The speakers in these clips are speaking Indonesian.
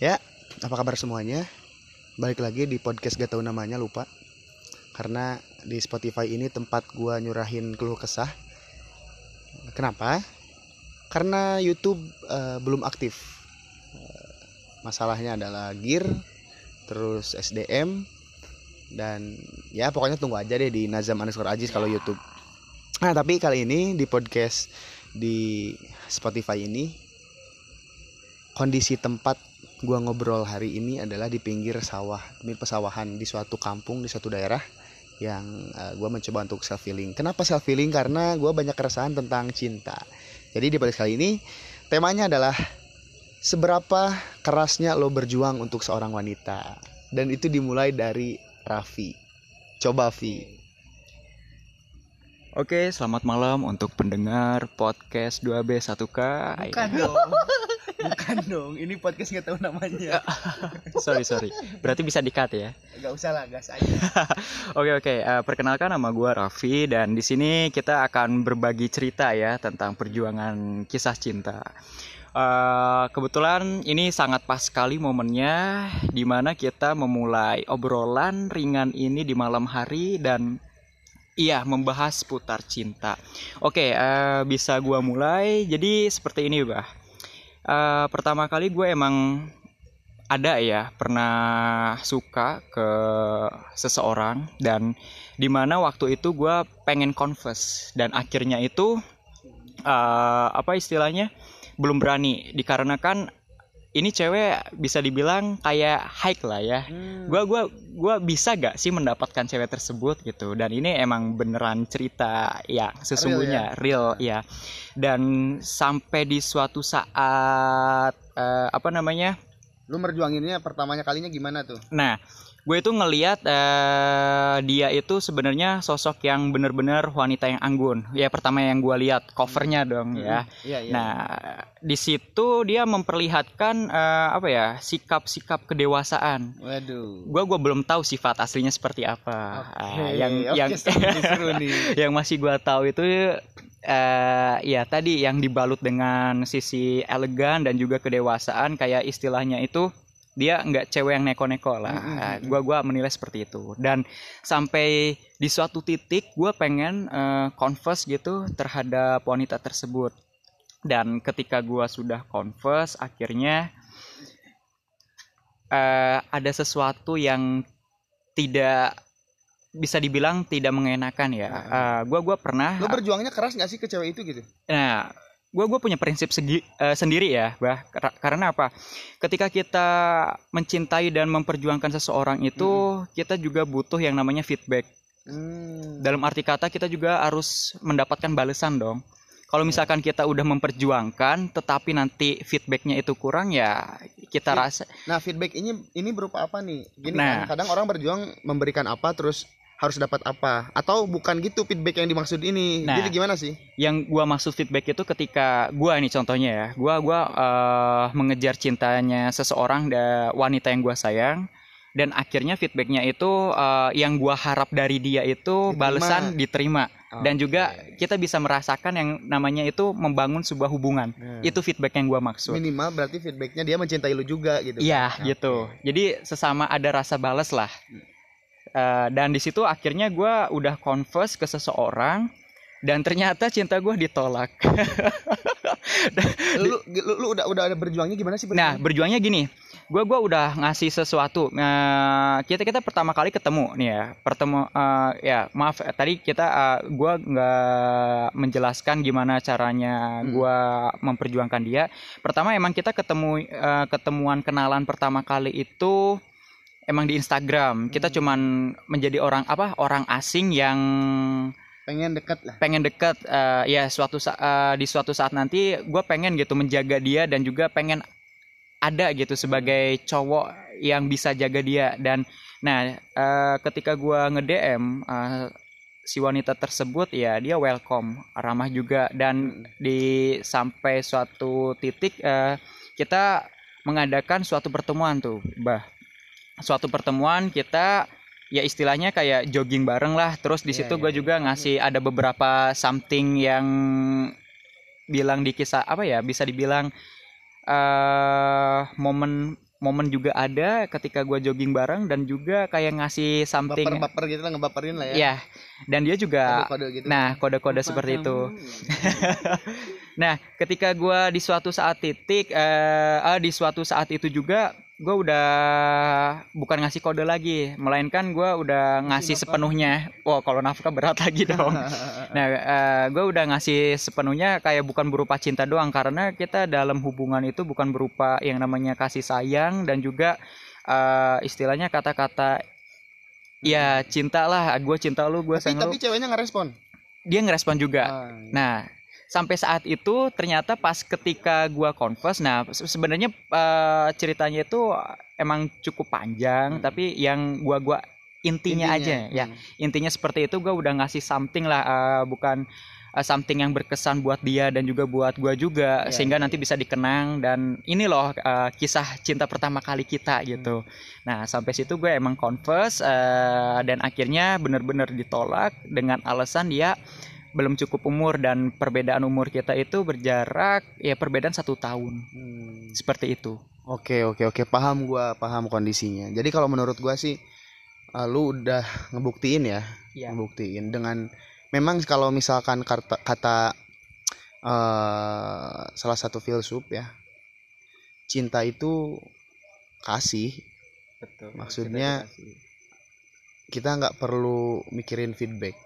Ya, apa kabar semuanya? Balik lagi di podcast gak tahu namanya lupa. Karena di Spotify ini tempat gua nyurahin keluh kesah. Kenapa? Karena YouTube eh, belum aktif. Eh, masalahnya adalah gear, terus SDM, dan ya pokoknya tunggu aja deh di Nazam underscore Ajis kalau YouTube. Nah tapi kali ini di podcast di Spotify ini kondisi tempat gua ngobrol hari ini adalah di pinggir sawah, pinggir pesawahan di suatu kampung di suatu daerah yang eh, gua mencoba untuk self healing. Kenapa self healing? Karena gua banyak keresahan tentang cinta. Jadi di podcast kali ini temanya adalah seberapa kerasnya lo berjuang untuk seorang wanita dan itu dimulai dari Raffi. Coba Vi. Oke, selamat malam untuk pendengar podcast 2B1K. Bukan dong. Bukan dong. Ini podcast nggak tahu namanya. sorry, sorry. Berarti bisa di-cut ya. Gak usah lah, gas aja. Oke, oke. Eh, perkenalkan nama gua Raffi dan di sini kita akan berbagi cerita ya tentang perjuangan kisah cinta. Eh, kebetulan ini sangat pas sekali momennya di mana kita memulai obrolan ringan ini di malam hari dan Iya, membahas seputar cinta. Oke, eh, bisa gua mulai. Jadi seperti ini, Bah. Eh, pertama kali gue emang ada ya pernah suka ke seseorang dan di mana waktu itu gue pengen confess dan akhirnya itu eh, apa istilahnya belum berani. Dikarenakan ini cewek bisa dibilang kayak hike lah ya. Hmm. gua gua gua bisa gak sih mendapatkan cewek tersebut gitu? Dan ini emang beneran cerita ya sesungguhnya real ya, dan sampai di suatu saat eh, apa namanya Lu merjuanginnya pertamanya kalinya gimana tuh? nah gue itu ngeliat eh, dia itu sebenarnya sosok yang bener-bener wanita yang anggun ya pertama yang gua lihat covernya dong ya Iya, iya. Nah, di situ dia memperlihatkan eh, apa ya sikap-sikap kedewasaan. Waduh. Gua gua belum tahu sifat aslinya seperti apa. Ah, yang oke, yang seru nih, seru nih. yang masih gua tahu itu eh ya tadi yang dibalut dengan sisi elegan dan juga kedewasaan kayak istilahnya itu dia nggak cewek yang neko-neko lah. Mm-mm. Ah, Gua gua menilai seperti itu. Dan sampai di suatu titik gua pengen eh, confess gitu terhadap wanita tersebut. Dan ketika gua sudah confess akhirnya eh, ada sesuatu yang tidak bisa dibilang tidak mengenakan ya. Eh, gua gua pernah Lu berjuangnya keras gak sih ke cewek itu gitu? Nah, gue gue punya prinsip segi, eh, sendiri ya, bah. Kar- Karena apa? Ketika kita mencintai dan memperjuangkan seseorang itu, kita juga butuh yang namanya feedback. Hmm. Dalam arti kata kita juga harus mendapatkan balasan dong. Kalau misalkan kita udah memperjuangkan, tetapi nanti feedbacknya itu kurang ya kita rasa. Nah, feedback ini ini berupa apa nih? Gini Nah. kan, kadang orang berjuang memberikan apa terus harus dapat apa atau bukan gitu feedback yang dimaksud ini. Nah. Jadi gimana sih? yang gua maksud feedback itu ketika gua ini contohnya ya gua gua eh, mengejar cintanya seseorang da, wanita yang gua sayang dan akhirnya feedbacknya itu eh, yang gua harap dari dia itu Diterima. balasan diterima dan juga kita bisa merasakan yang namanya itu membangun sebuah hubungan Nah. itu feedback yang gua maksud minimal berarti feedbacknya dia mencintai lu juga gitu. Iya gitu. Jadi sesama ada rasa balas lah. Eh, dan di situ akhirnya gua udah confess ke seseorang dan ternyata cinta gua ditolak. Lu, lu, lu udah udah ada berjuangnya gimana sih? Nah, berjuangnya gini. Gua gua udah ngasih sesuatu. Nah, kita kita pertama kali ketemu nih ya. Pertemu eh, ya, maaf tadi kita eh, gua nggak menjelaskan gimana caranya Hmm. gua memperjuangkan dia. Pertama emang kita ketemu eh, ketemuan kenalan pertama kali itu emang di Instagram. Kita Hmm. cuman menjadi orang apa? Orang asing yang pengen deket lah. pengen deket eh, ya suatu eh, di suatu saat nanti gue pengen gitu menjaga dia dan juga pengen ada gitu sebagai cowok yang bisa jaga dia dan nah eh, ketika gue nge DM eh, si wanita tersebut ya dia welcome ramah juga dan di sampai suatu titik eh, kita mengadakan suatu pertemuan tuh bah suatu pertemuan kita ya istilahnya kayak jogging bareng lah. Terus di Iya, situ iya, gue juga ngasih ada beberapa something yang bilang di kisah apa ya bisa dibilang eh momen momen juga ada ketika gua jogging bareng dan juga kayak ngasih something baper-baper gitu lah ngebaperin lah ya. Ya dan dia juga kode-kode gitu. nah kode-kode seperti itu. Nah, ketika gua di suatu saat titik, eh, ah, di suatu saat itu juga gue udah bukan ngasih kode lagi, melainkan gua udah ngasih sepenuhnya. Wah, kalau nafkah berat lagi dong. nah, eh, gue udah ngasih sepenuhnya kayak bukan berupa cinta doang, karena kita dalam hubungan itu bukan berupa yang namanya kasih sayang dan juga eh, istilahnya kata-kata ya cinta lah, gue cinta lu, gue tapi, sayang lu. tapi ceweknya nggak respon Dia ngerespon juga. Ah, Nah, sampai saat itu ternyata pas ketika gua converse, nah se- sebenarnya eh, ceritanya itu emang cukup panjang, Hmm. tapi yang gua gua intinya, aja ya. Hmm. Intinya seperti itu gua udah ngasih something lah eh, bukan eh, something yang berkesan buat dia dan juga buat gua juga Iya, sehingga iya, nanti bisa dikenang dan ini loh eh, kisah cinta pertama kali kita gitu. Nah, sampai situ gue emang converse eh, dan akhirnya bener-bener ditolak dengan alasan dia belum cukup umur dan perbedaan umur kita itu berjarak ya perbedaan satu tahun Hmm. seperti itu. Oke oke oke paham gua paham kondisinya. Jadi kalau menurut gua sih uh, lu udah ngebuktiin ya, Iya. ngebuktiin dengan memang kalau misalkan kata kata uh, salah satu filsuf ya, cinta itu kasih. Betul. Maksudnya- Kita nggak perlu mikirin feedback.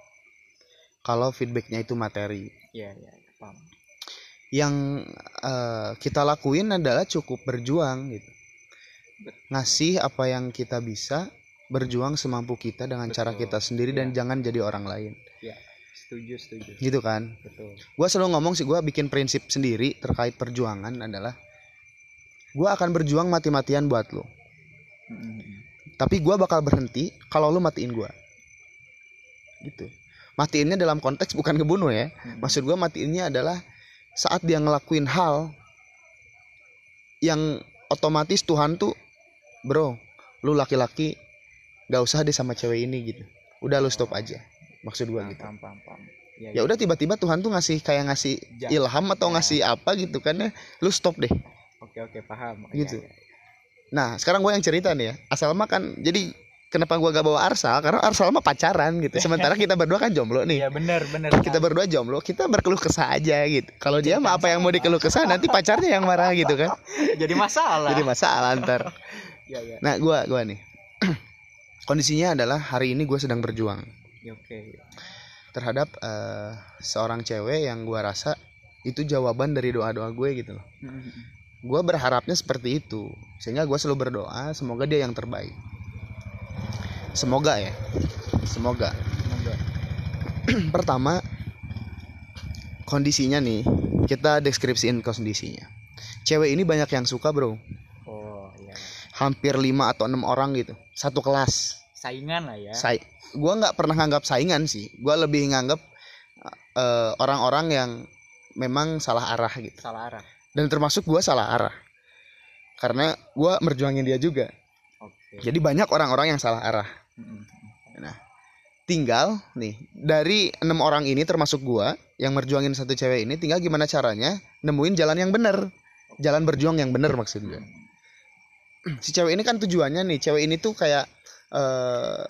Kalau feedbacknya itu materi. Iya, iya, paham. Yang uh, kita lakuin adalah cukup berjuang gitu. Ngasih apa yang kita bisa, berjuang semampu kita dengan cara Betul. kita sendiri dan Iya. jangan jadi orang lain. Setuju, setuju. Gitu kan? Betul. Gua selalu ngomong sih gua bikin prinsip sendiri terkait perjuangan adalah gua akan berjuang mati-matian buat lo. Tapi gua bakal berhenti kalau lu matiin gua. Gitu. Matiinnya dalam konteks bukan ngebunuh ya. Maksud gua matiinnya adalah saat dia ngelakuin hal yang otomatis Tuhan tuh, bro, lu laki-laki gak usah deh sama cewek ini gitu. Udah lu stop aja. Maksud gua Paham, gitu. Iya, Ya udah tiba-tiba Tuhan tuh ngasih kayak ngasih Ja- ilham atau Ya. ngasih apa gitu kan ya. Lu stop deh. Oke, oke, paham. Gitu. Nah, sekarang gue yang cerita nih ya. Asal mah kan jadi kenapa gua gak bawa Arsal? Karena Arsal mah pacaran gitu. Sementara kita berdua kan jomblo nih. Iya, benar, benar. kita berdua jomblo kita berkeluh kesah aja gitu kalau dia mah apa yang mau dikeluh kesah nanti pacarnya yang marah gitu kan jadi masalah. jadi masalah ntar Iya, iya. nah gua gua nih kondisinya adalah hari ini gue sedang berjuang Ya, Oke. terhadap eh, seorang cewek yang gua rasa itu jawaban dari doa doa gue gitu loh gue berharapnya seperti itu sehingga gue selalu berdoa semoga dia yang terbaik semoga ya. Semoga. Semoga. pertama kondisinya nih kita deskripsiin kondisinya. Cewek ini banyak yang suka bro. Oh, iya. hampir 5 atau enam orang gitu. Satu kelas. Saingan lah ya. saya gua nggak pernah nganggap saingan sih. Gua lebih nganggap eh, orang-orang yang memang salah arah gitu. Salah arah. dan termasuk gua salah arah. Karena gua merjuangin dia juga. Oke. jadi banyak orang-orang yang salah arah Mm-mm. tinggal nih dari enam orang ini termasuk gua yang merjuangin satu cewek ini tinggal gimana caranya nemuin jalan yang bener jalan berjuang yang bener maksud gua si cewek ini kan tujuannya nih cewek ini tuh kayak eh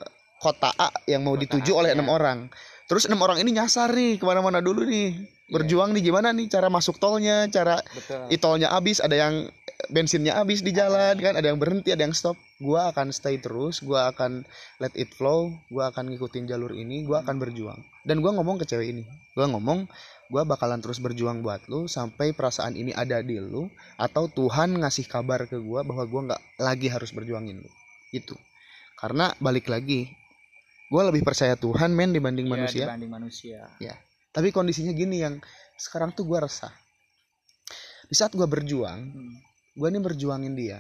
kota A yang mau Kota dituju A, oleh ya. enam orang terus enam orang ini nyasar nih ke mana-mana dulu nih. Berjuang nih gimana nih cara masuk tolnya cara Betul. tolnya habis ada yang bensinnya habis di jalan kan? Ada yang berhenti ada yang stop. Gua akan stay terus gua akan let it flow gua akan ngikutin jalur ini gua akan berjuang. Dan gua ngomong ke cewek ini. Gua ngomong gua bakalan terus berjuang buat lu sampai perasaan ini ada di lu atau Tuhan ngasih kabar ke gua bahwa gua nggak lagi harus berjuangin lu. Itu karena balik lagi gua lebih percaya Tuhan men dibanding Iya, manusia dibanding manusia. tapi kondisinya gini yang sekarang tuh gua resah di saat gua berjuang Hmm. gue nih berjuangin dia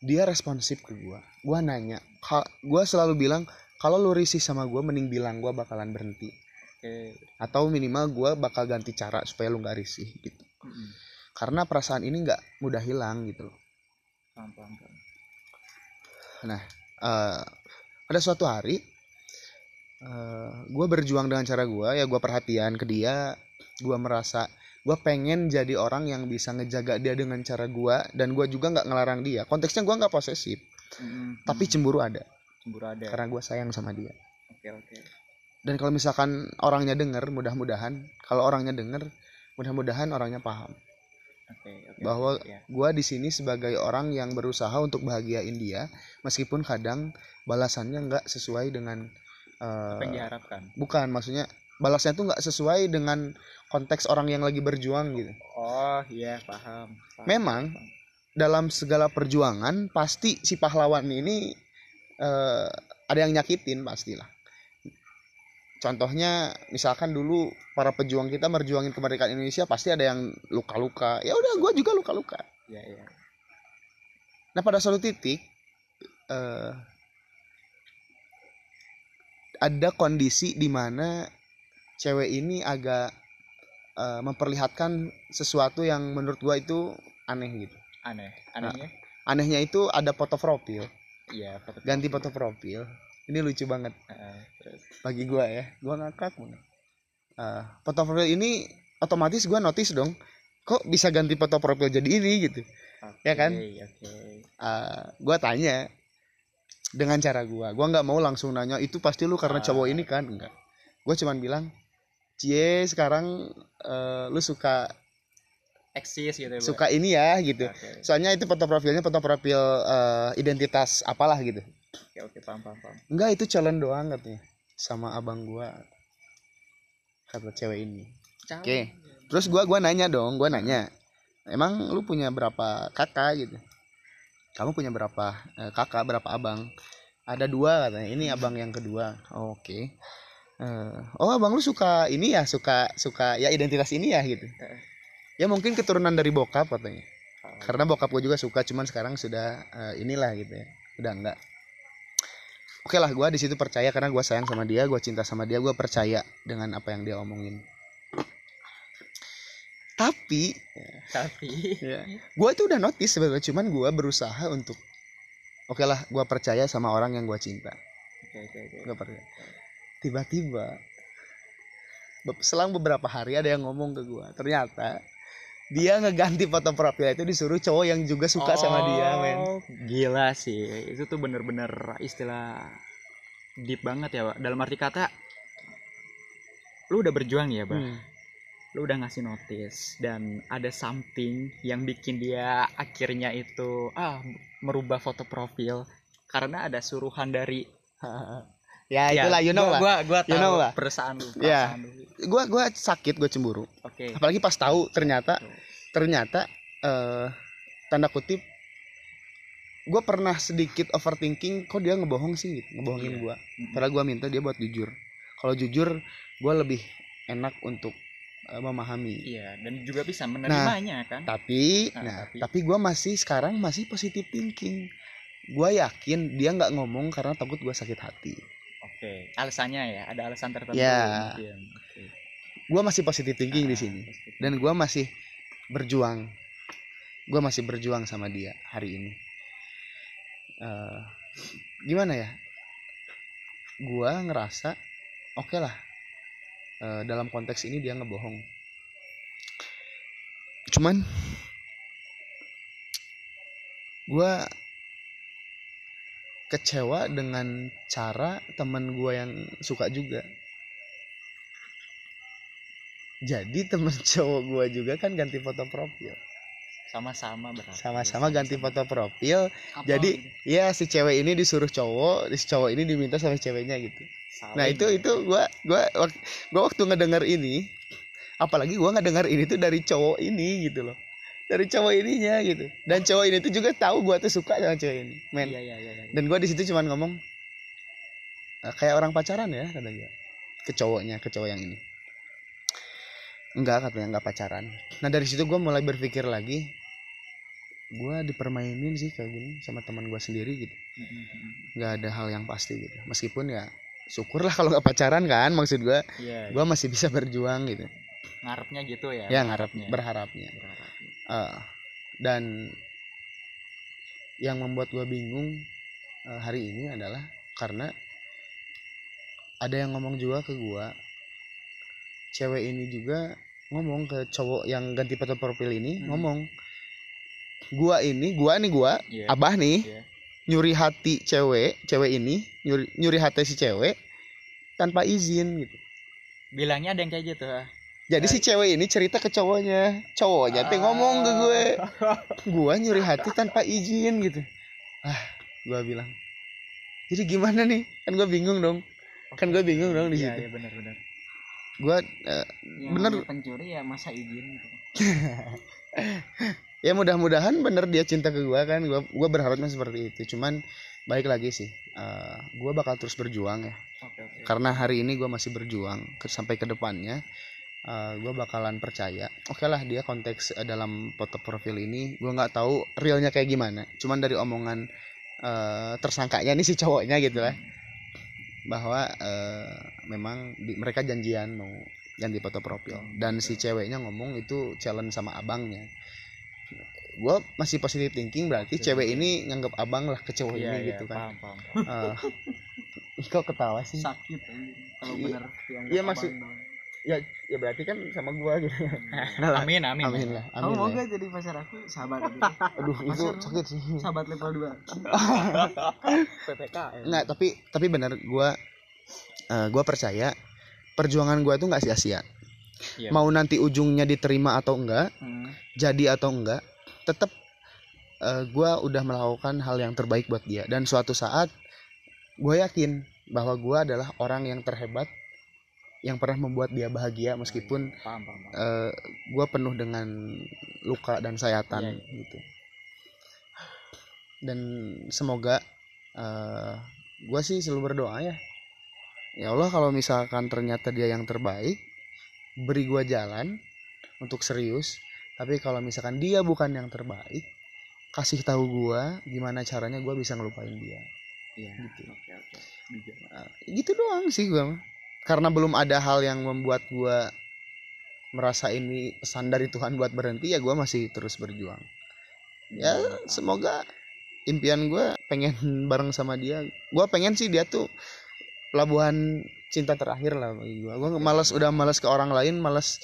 dia responsif ke gue gue nanya gue selalu bilang kalau lu risih sama gue mending bilang gue bakalan berhenti Oke. atau minimal gue bakal ganti cara supaya lu nggak risih gitu Mm-mm. karena perasaan ini nggak mudah hilang gitu loh Paham, paham, paham. Eh, pada suatu hari gue berjuang dengan cara gue ya gue perhatian ke dia gue merasa gue pengen jadi orang yang bisa ngejaga dia dengan cara gue dan gue juga nggak ngelarang dia. Konteksnya gue nggak posesif Mm-mm. tapi cemburu ada. Cemburu ada. Karena gue sayang sama dia. Oke oke. Dan kalau misalkan orangnya denger mudah-mudahan kalau orangnya denger mudah-mudahan orangnya paham oke bahwa ya. gue di sini sebagai orang yang berusaha untuk bahagiain dia meskipun kadang balasannya nggak sesuai dengan eh, apa yang diharapkan bukan maksudnya balasnya tuh nggak sesuai dengan konteks orang yang lagi berjuang gitu oh iya paham, paham Memang. paham. dalam segala perjuangan pasti si pahlawan ini eh, ada yang nyakitin pastilah contohnya misalkan dulu para pejuang kita merjuangin kemerdekaan Indonesia pasti ada yang luka-luka. Ya udah gue juga luka-luka. Iya iya. Nah pada suatu titik eh, ada kondisi di mana cewek ini agak eh, memperlihatkan sesuatu yang menurut gua itu aneh gitu. aneh. Anehnya? Anehnya itu ada foto profil, iya foto ganti foto profil. Ini lucu banget terus bagi gua ya. Gua ngakak banget. Eh, foto profil ini otomatis gua notice dong. Kok bisa ganti foto profil jadi ini gitu. Ya kan? Oke uh, gue tanya dengan cara gue gue nggak mau langsung nanya itu pasti lu karena Ah. cowok ini kan enggak gue cuman bilang cie sekarang uh, lu suka eksis gitu ya suka ini ya gitu oke soalnya itu foto profilnya foto profil uh, identitas apalah gitu oke oke paham paham paham. Enggak itu challenge doang katanya sama abang gue kata cewek ini. Oke terus gue gua nanya dong gue nanya emang lu punya berapa kakak? gitu. Kamu punya berapa eh, kakak berapa abang? Ada dua katanya. Ini abang yang kedua. Oke. Eh, oh abang lu suka ini ya suka suka ya identitas ini ya gitu. Eh. ya mungkin keturunan dari bokap katanya. Paham. karena bokap gue juga suka cuman sekarang sudah eh, inilah gitu ya. Udah enggak oke lah gue di situ percaya karena gue sayang sama dia gue cinta sama dia gue percaya dengan apa yang dia omongin. Tapi tapi. ya, gue itu udah notice sebenarnya cuman gue berusaha untuk oke lah gue percaya sama orang yang gue cinta. Oke oke oke. Gue percaya. Tiba-tiba selang beberapa hari ada yang ngomong ke gue ternyata dia ngeganti foto profil itu disuruh cowok yang juga suka sama dia men Oh, gila sih itu tuh bener-bener istilah deep banget ya Pak. dalam arti kata lu udah berjuang ya Pak Hmm. lu udah ngasih notice dan ada something yang bikin dia akhirnya itu ah merubah foto profil karena ada suruhan dari ya itulah you know gua, lah. gua, gua You tahu know lah. perasaan lu Ya. perasaan lu. Gue gua sakit gue cemburu. Oke. Apalagi pas tahu ternyata ternyata eh tanda kutip gue pernah sedikit overthinking kok dia ngebohong sih gitu. Ngebohongin gue Mm-mm. padahal gue minta dia buat jujur. Kalau jujur gue lebih enak untuk eh, memahami. Iya dan juga bisa menerimanya kan? tapi Nah, nah, tapi- tapi gue masih sekarang masih positive thinking. Gue yakin dia nggak ngomong karena takut gue sakit hati oke. Alasannya ya ada alasan tertentu. Ya. mungkin oke. Gue masih positive thinking di Ah, sini. positif. dan gue masih berjuang. Gue masih berjuang sama dia hari ini. Eh, gimana ya? Gue ngerasa oke lah. Eh, dalam konteks ini dia ngebohong. Cuman gue kecewa dengan cara teman gue yang suka juga. Jadi temen cowok gue juga kan ganti foto profil. Sama-sama berarti. Sama-sama ganti foto profil. Apa jadi gitu? ya si cewek ini disuruh cowok si cowok ini diminta sama ceweknya gitu. Saling nah itu ya. itu gua gua gua waktu ngedenger ini apalagi gua ngedenger ini tuh dari cowok ini gitu loh dari cowok ininya gitu. Dan cowok ini tuh juga tahu gua tuh suka sama cewek ini men. Iya iya iya iya. dan gua di situ cuman ngomong "Eh, kayak orang pacaran ya kata gua ke cowoknya ke cowok yang ini. Enggak katanya enggak pacaran. Nah dari situ gua mulai berpikir lagi gua dipermainin sih kayak gini sama teman gua sendiri gitu. Mm, mm, mm. nggak ada hal yang pasti gitu. Meskipun ya syukurlah kalau nggak pacaran kan maksud gua. Iya gua masih bisa berjuang gitu. Ngarepnya gitu ya ya ngarep berharapnya. berharapnya Berharapnya. Eh, dan yang membuat gua bingung eh, hari ini adalah karena ada yang ngomong juga ke gua cewek ini juga ngomong ke cowok yang ganti foto profil ini Hmm. ngomong gua ini gua nih gua Iya. abah nih Iya. nyuri hati cewek cewek ini nyuri nyuri hati si cewek tanpa izin gitu bilangnya ada yang kayak gitu ah. Jadi si cewek ini cerita ke cowoknya. Cowoknya teh ngomong ke gue. Gua nyuri hati tanpa izin gitu. Ah gua bilang jadi gimana nih? Kan gua bingung dong. Kan gue bingung dong di Iya, situ. iya benar-benar gua eh, Bener. pencuri ya masa izin ya mudah-mudahan bener dia cinta ke gua kan. Gua gua berharapnya seperti itu. Cuman baik lagi sih eh, gua bakal terus berjuang ya. Oke oke. Karena hari ini gua masih berjuang ke, sampai ke depannya eh, gua bakalan percaya. Oke lah dia konteks eh, dalam foto profil ini. Gua nggak tahu realnya kayak gimana. Cuman dari omongan eh, tersangkanya nih si cowoknya gitu lah. Bahwa eh, memang di- mereka janjian mau ganti foto profil. Dan si ceweknya ngomong itu challenge sama abangnya. Gue masih positive thinking berarti cewek ini nganggap abang lah ke cowok Iya, ini iya, gitu kan. paham, paham. Eh, kok ketawa sih? Sakit kalau Iya. benar yang Iya, maksud- ya ya berarti kan sama gua gitu. Amin amin. Amin lah kamu amin mau gak jadi pacar aku? Sahabat aja aduh itu Maksud- sakit sih. sahabat level 2 PPK nggak tapi tapi benar gua eh, gua percaya perjuangan gua tuh nggak sia-sia. Iya. mau nanti ujungnya diterima atau enggak Hmm. jadi atau enggak tetap eh, gua udah melakukan hal yang terbaik buat dia. Dan suatu saat gue yakin bahwa gua adalah orang yang terhebat yang pernah membuat dia bahagia meskipun paham paham, paham. eh gue penuh dengan luka dan sayatan Iya, gitu dan semoga eh gue sih selalu berdoa ya ya Allah kalau misalkan ternyata dia yang terbaik beri gue jalan untuk serius tapi kalau misalkan dia bukan yang terbaik kasih tahu gue gimana caranya gue bisa ngelupain dia Iya. gitu. Oke oke. Bijak. Nah, gitu doang sih gue karena belum ada hal yang membuat gue merasa ini pesan dari Tuhan buat berhenti ya gue masih terus berjuang. Ya semoga impian gue pengen bareng sama dia. Gue pengen sih dia tuh pelabuhan cinta terakhir lah gue gue malas udah malas ke orang lain malas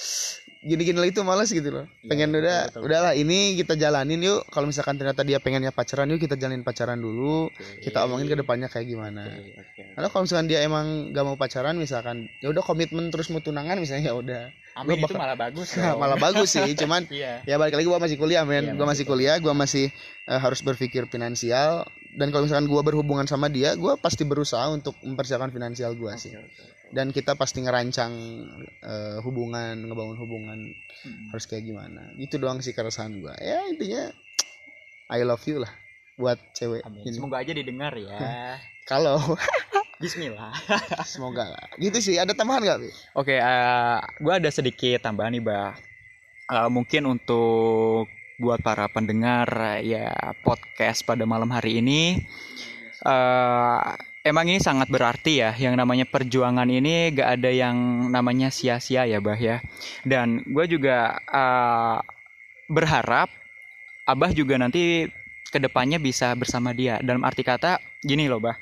gini-gini lagi tuh malas gitu loh Iya, pengen betul, udah betul. udahlah ini kita jalanin yuk kalau misalkan ternyata dia pengennya pacaran yuk kita jalanin pacaran dulu Oke. kita omongin ke depannya kayak gimana oke. karena kalau misalkan dia emang gak mau pacaran misalkan ya udah komitmen terus mau tunangan misalnya ya udah Amin itu malah bagus. Nah, malah bagus sih cuman Iya. ya balik lagi gua masih kuliah men Iya, gua masih kuliah gua masih eh, harus berpikir finansial dan kalau misalkan gua berhubungan sama dia gua pasti berusaha untuk mempersiapkan finansial gua sih oke, oke. dan kita pasti ngerancang eh, hubungan ngebangun hubungan Hmm. harus kayak gimana itu doang sih keresahan gua ya intinya I love you lah buat cewek Amin. ini Semoga aja didengar ya. kalau Bismillah. semoga lah. gitu sih ada tambahan Pi? Oke, eh gue ada sedikit tambahan nih, Bah. Eh, mungkin untuk buat para pendengar ya podcast pada malam hari ini, eh emang ini sangat berarti ya. Yang namanya perjuangan ini gak ada yang namanya sia-sia ya, Bah ya. Dan gue juga eh, berharap Abah juga nanti ke depannya bisa bersama dia. Dalam arti kata gini loh, Bah.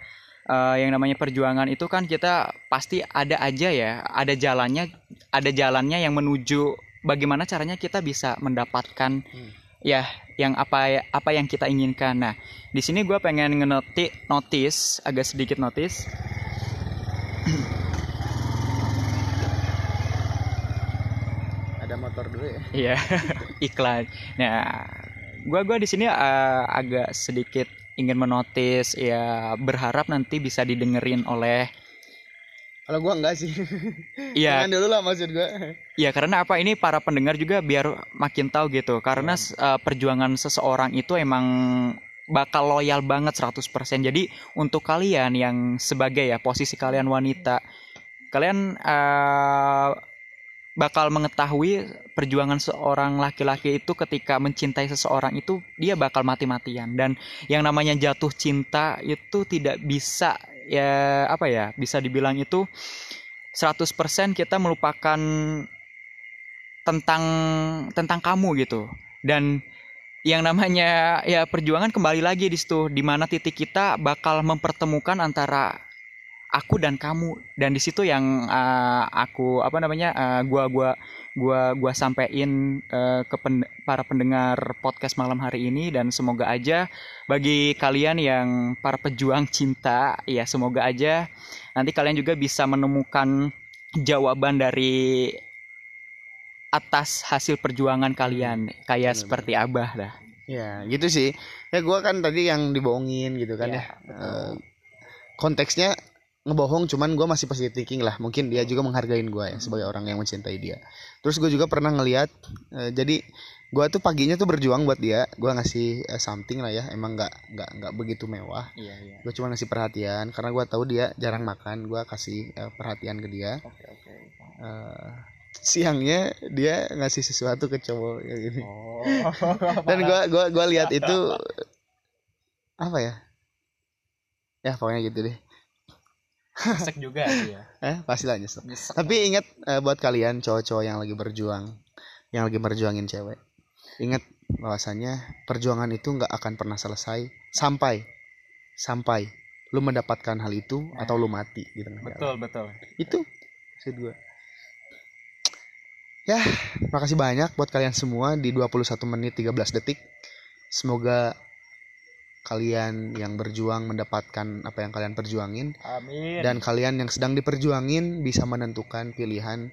Eh, yang namanya perjuangan itu kan kita pasti ada aja ya, ada jalannya, ada jalannya yang menuju bagaimana caranya kita bisa mendapatkan Hmm. Ya yang apa apa yang kita inginkan. Nah, di sini gue pengen ngenoti notis agak sedikit notis. ada motor dulu ya Iya, iklan. Nah, gua gua di sini eh, agak sedikit ingin menotis ya berharap nanti bisa didengerin oleh kalau gua enggak sih. Iya, Jangan dulu lah maksud gua. Ya karena apa? Ini para pendengar juga biar makin tahu gitu. Karena eh, perjuangan seseorang itu emang bakal loyal banget 100% jadi untuk kalian yang sebagai ya posisi kalian wanita kalian eh, bakal mengetahui perjuangan seorang laki-laki itu ketika mencintai seseorang itu dia bakal mati-matian. Dan yang namanya jatuh cinta itu tidak bisa ya apa ya bisa dibilang itu 100% kita melupakan tentang tentang kamu gitu. Dan yang namanya ya perjuangan kembali lagi di situ di mana titik kita bakal mempertemukan antara aku dan kamu. Dan di situ yang uh, aku apa namanya uh, gua gua gua gua sampein uh, ke pen, para pendengar podcast malam hari ini. Dan semoga aja bagi kalian yang para pejuang cinta ya semoga aja nanti kalian juga bisa menemukan jawaban dari atas hasil perjuangan kalian. Kayak Bener. seperti abah dah ya gitu sih. Ya gue kan tadi yang dibohongin gitu kan ya, betul. Eh, konteksnya ngebohong cuman gue masih positive thinking lah. Mungkin dia juga menghargain gue ya sebagai orang yang mencintai dia. Terus gue juga pernah ngeliat eh, jadi gue tuh paginya tuh berjuang buat dia. Gue ngasih eh, something lah ya emang nggak nggak nggak begitu mewah. Iya iya. Gue cuma ngasih perhatian karena gue tahu dia jarang makan gue kasih eh, perhatian ke dia. Oke oke. Eh, siangnya dia ngasih sesuatu ke cowok ya gini. Oh. Dan gua gua gua lihat itu apa ya? Ya pokoknya gitu deh Sek juga ya. Eh pasti lah nyesek. Nyesek. tapi ingat eh, buat kalian cowok-cowok yang lagi berjuang yang lagi berjuangin cewek ingat bahwasanya perjuangan itu nggak akan pernah selesai sampai sampai lu mendapatkan hal itu atau lu mati di tengah jalan. betul betul. Itu maksud gue ya makasih banyak buat kalian semua di 21 menit 13 detik. Semoga kalian yang berjuang mendapatkan apa yang kalian perjuangin. Amin. Dan kalian yang sedang diperjuangin bisa menentukan pilihan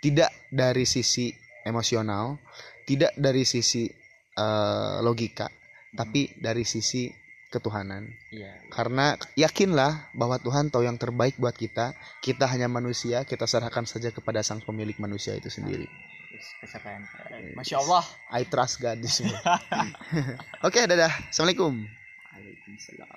tidak dari sisi emosional tidak dari sisi eh, logika tapi dari sisi ketuhanan. Iya. Karena yakinlah bahwa Tuhan tahu yang terbaik buat kita. Kita hanya manusia, kita serahkan saja kepada Sang Pemilik manusia itu sendiri. Kesabaran masya Allah I trust God di sini. Oke, dadah. Assalamualaikum. Waalaikumsalam